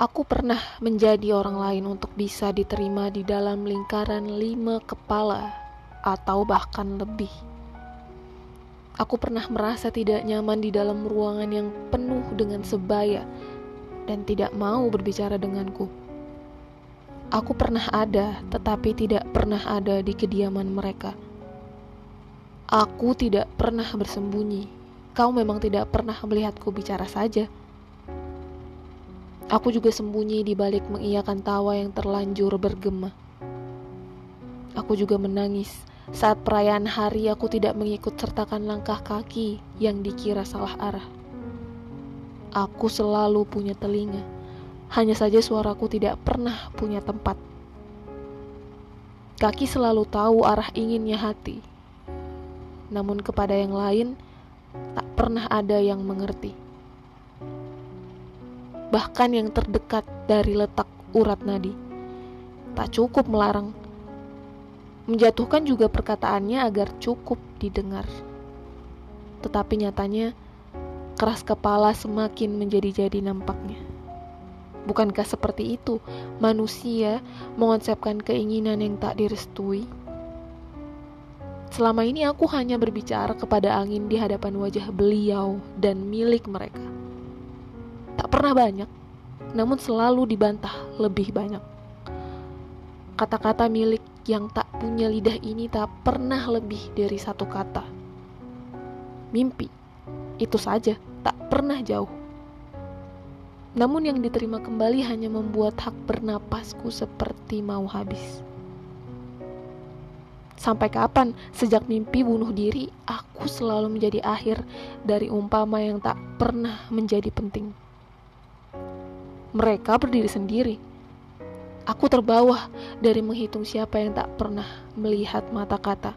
Aku pernah menjadi orang lain untuk bisa diterima di dalam lingkaran lima kepala atau bahkan lebih. Aku pernah merasa tidak nyaman di dalam ruangan yang penuh dengan sebaya dan tidak mau berbicara denganku. Aku pernah ada, tetapi tidak pernah ada di kediaman mereka. Aku tidak pernah bersembunyi. Kau memang tidak pernah melihatku bicara saja. Aku juga sembunyi di balik mengiyakan tawa yang terlanjur bergema. Aku juga menangis saat perayaan hari aku tidak mengikut sertakan langkah kaki yang dikira salah arah. Aku selalu punya telinga hanya saja suaraku tidak pernah punya tempat. Kaki selalu tahu arah inginnya hati. Namun kepada yang lain tak pernah ada yang mengerti. Bahkan yang terdekat dari letak urat nadi tak cukup melarang. Menjatuhkan juga perkataannya agar cukup didengar. Tetapi nyatanya keras kepala semakin menjadi-jadi nampaknya. Bukankah seperti itu manusia mengonsepkan keinginan yang tak direstui? Selama ini aku hanya berbicara kepada angin di hadapan wajah beliau dan milik mereka. Pernah banyak, namun selalu dibantah lebih banyak. Kata-kata milik yang tak punya lidah ini tak pernah lebih dari satu kata. Mimpi, itu saja, tak pernah jauh. Namun yang diterima kembali hanya membuat hak bernapasku seperti mau habis. Sampai kapan sejak mimpi bunuh diri aku selalu menjadi akhir dari umpama yang tak pernah menjadi penting. Mereka berdiri sendiri. Aku terbawa dari menghitung siapa yang tak pernah melihat mata kata.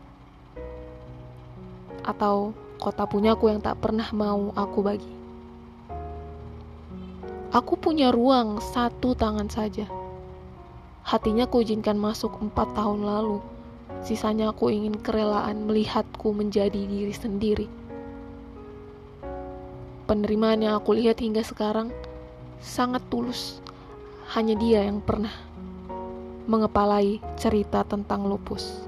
Atau kota punyaku yang tak pernah mau aku bagi. Aku punya ruang satu tangan saja. Hatinya kuizinkan masuk empat tahun lalu. Sisanya aku ingin kerelaan melihatku menjadi diri sendiri. Penerimaan yang aku lihat hingga sekarang sangat tulus. Hanya dia yang pernah mengepalai cerita tentang lupus.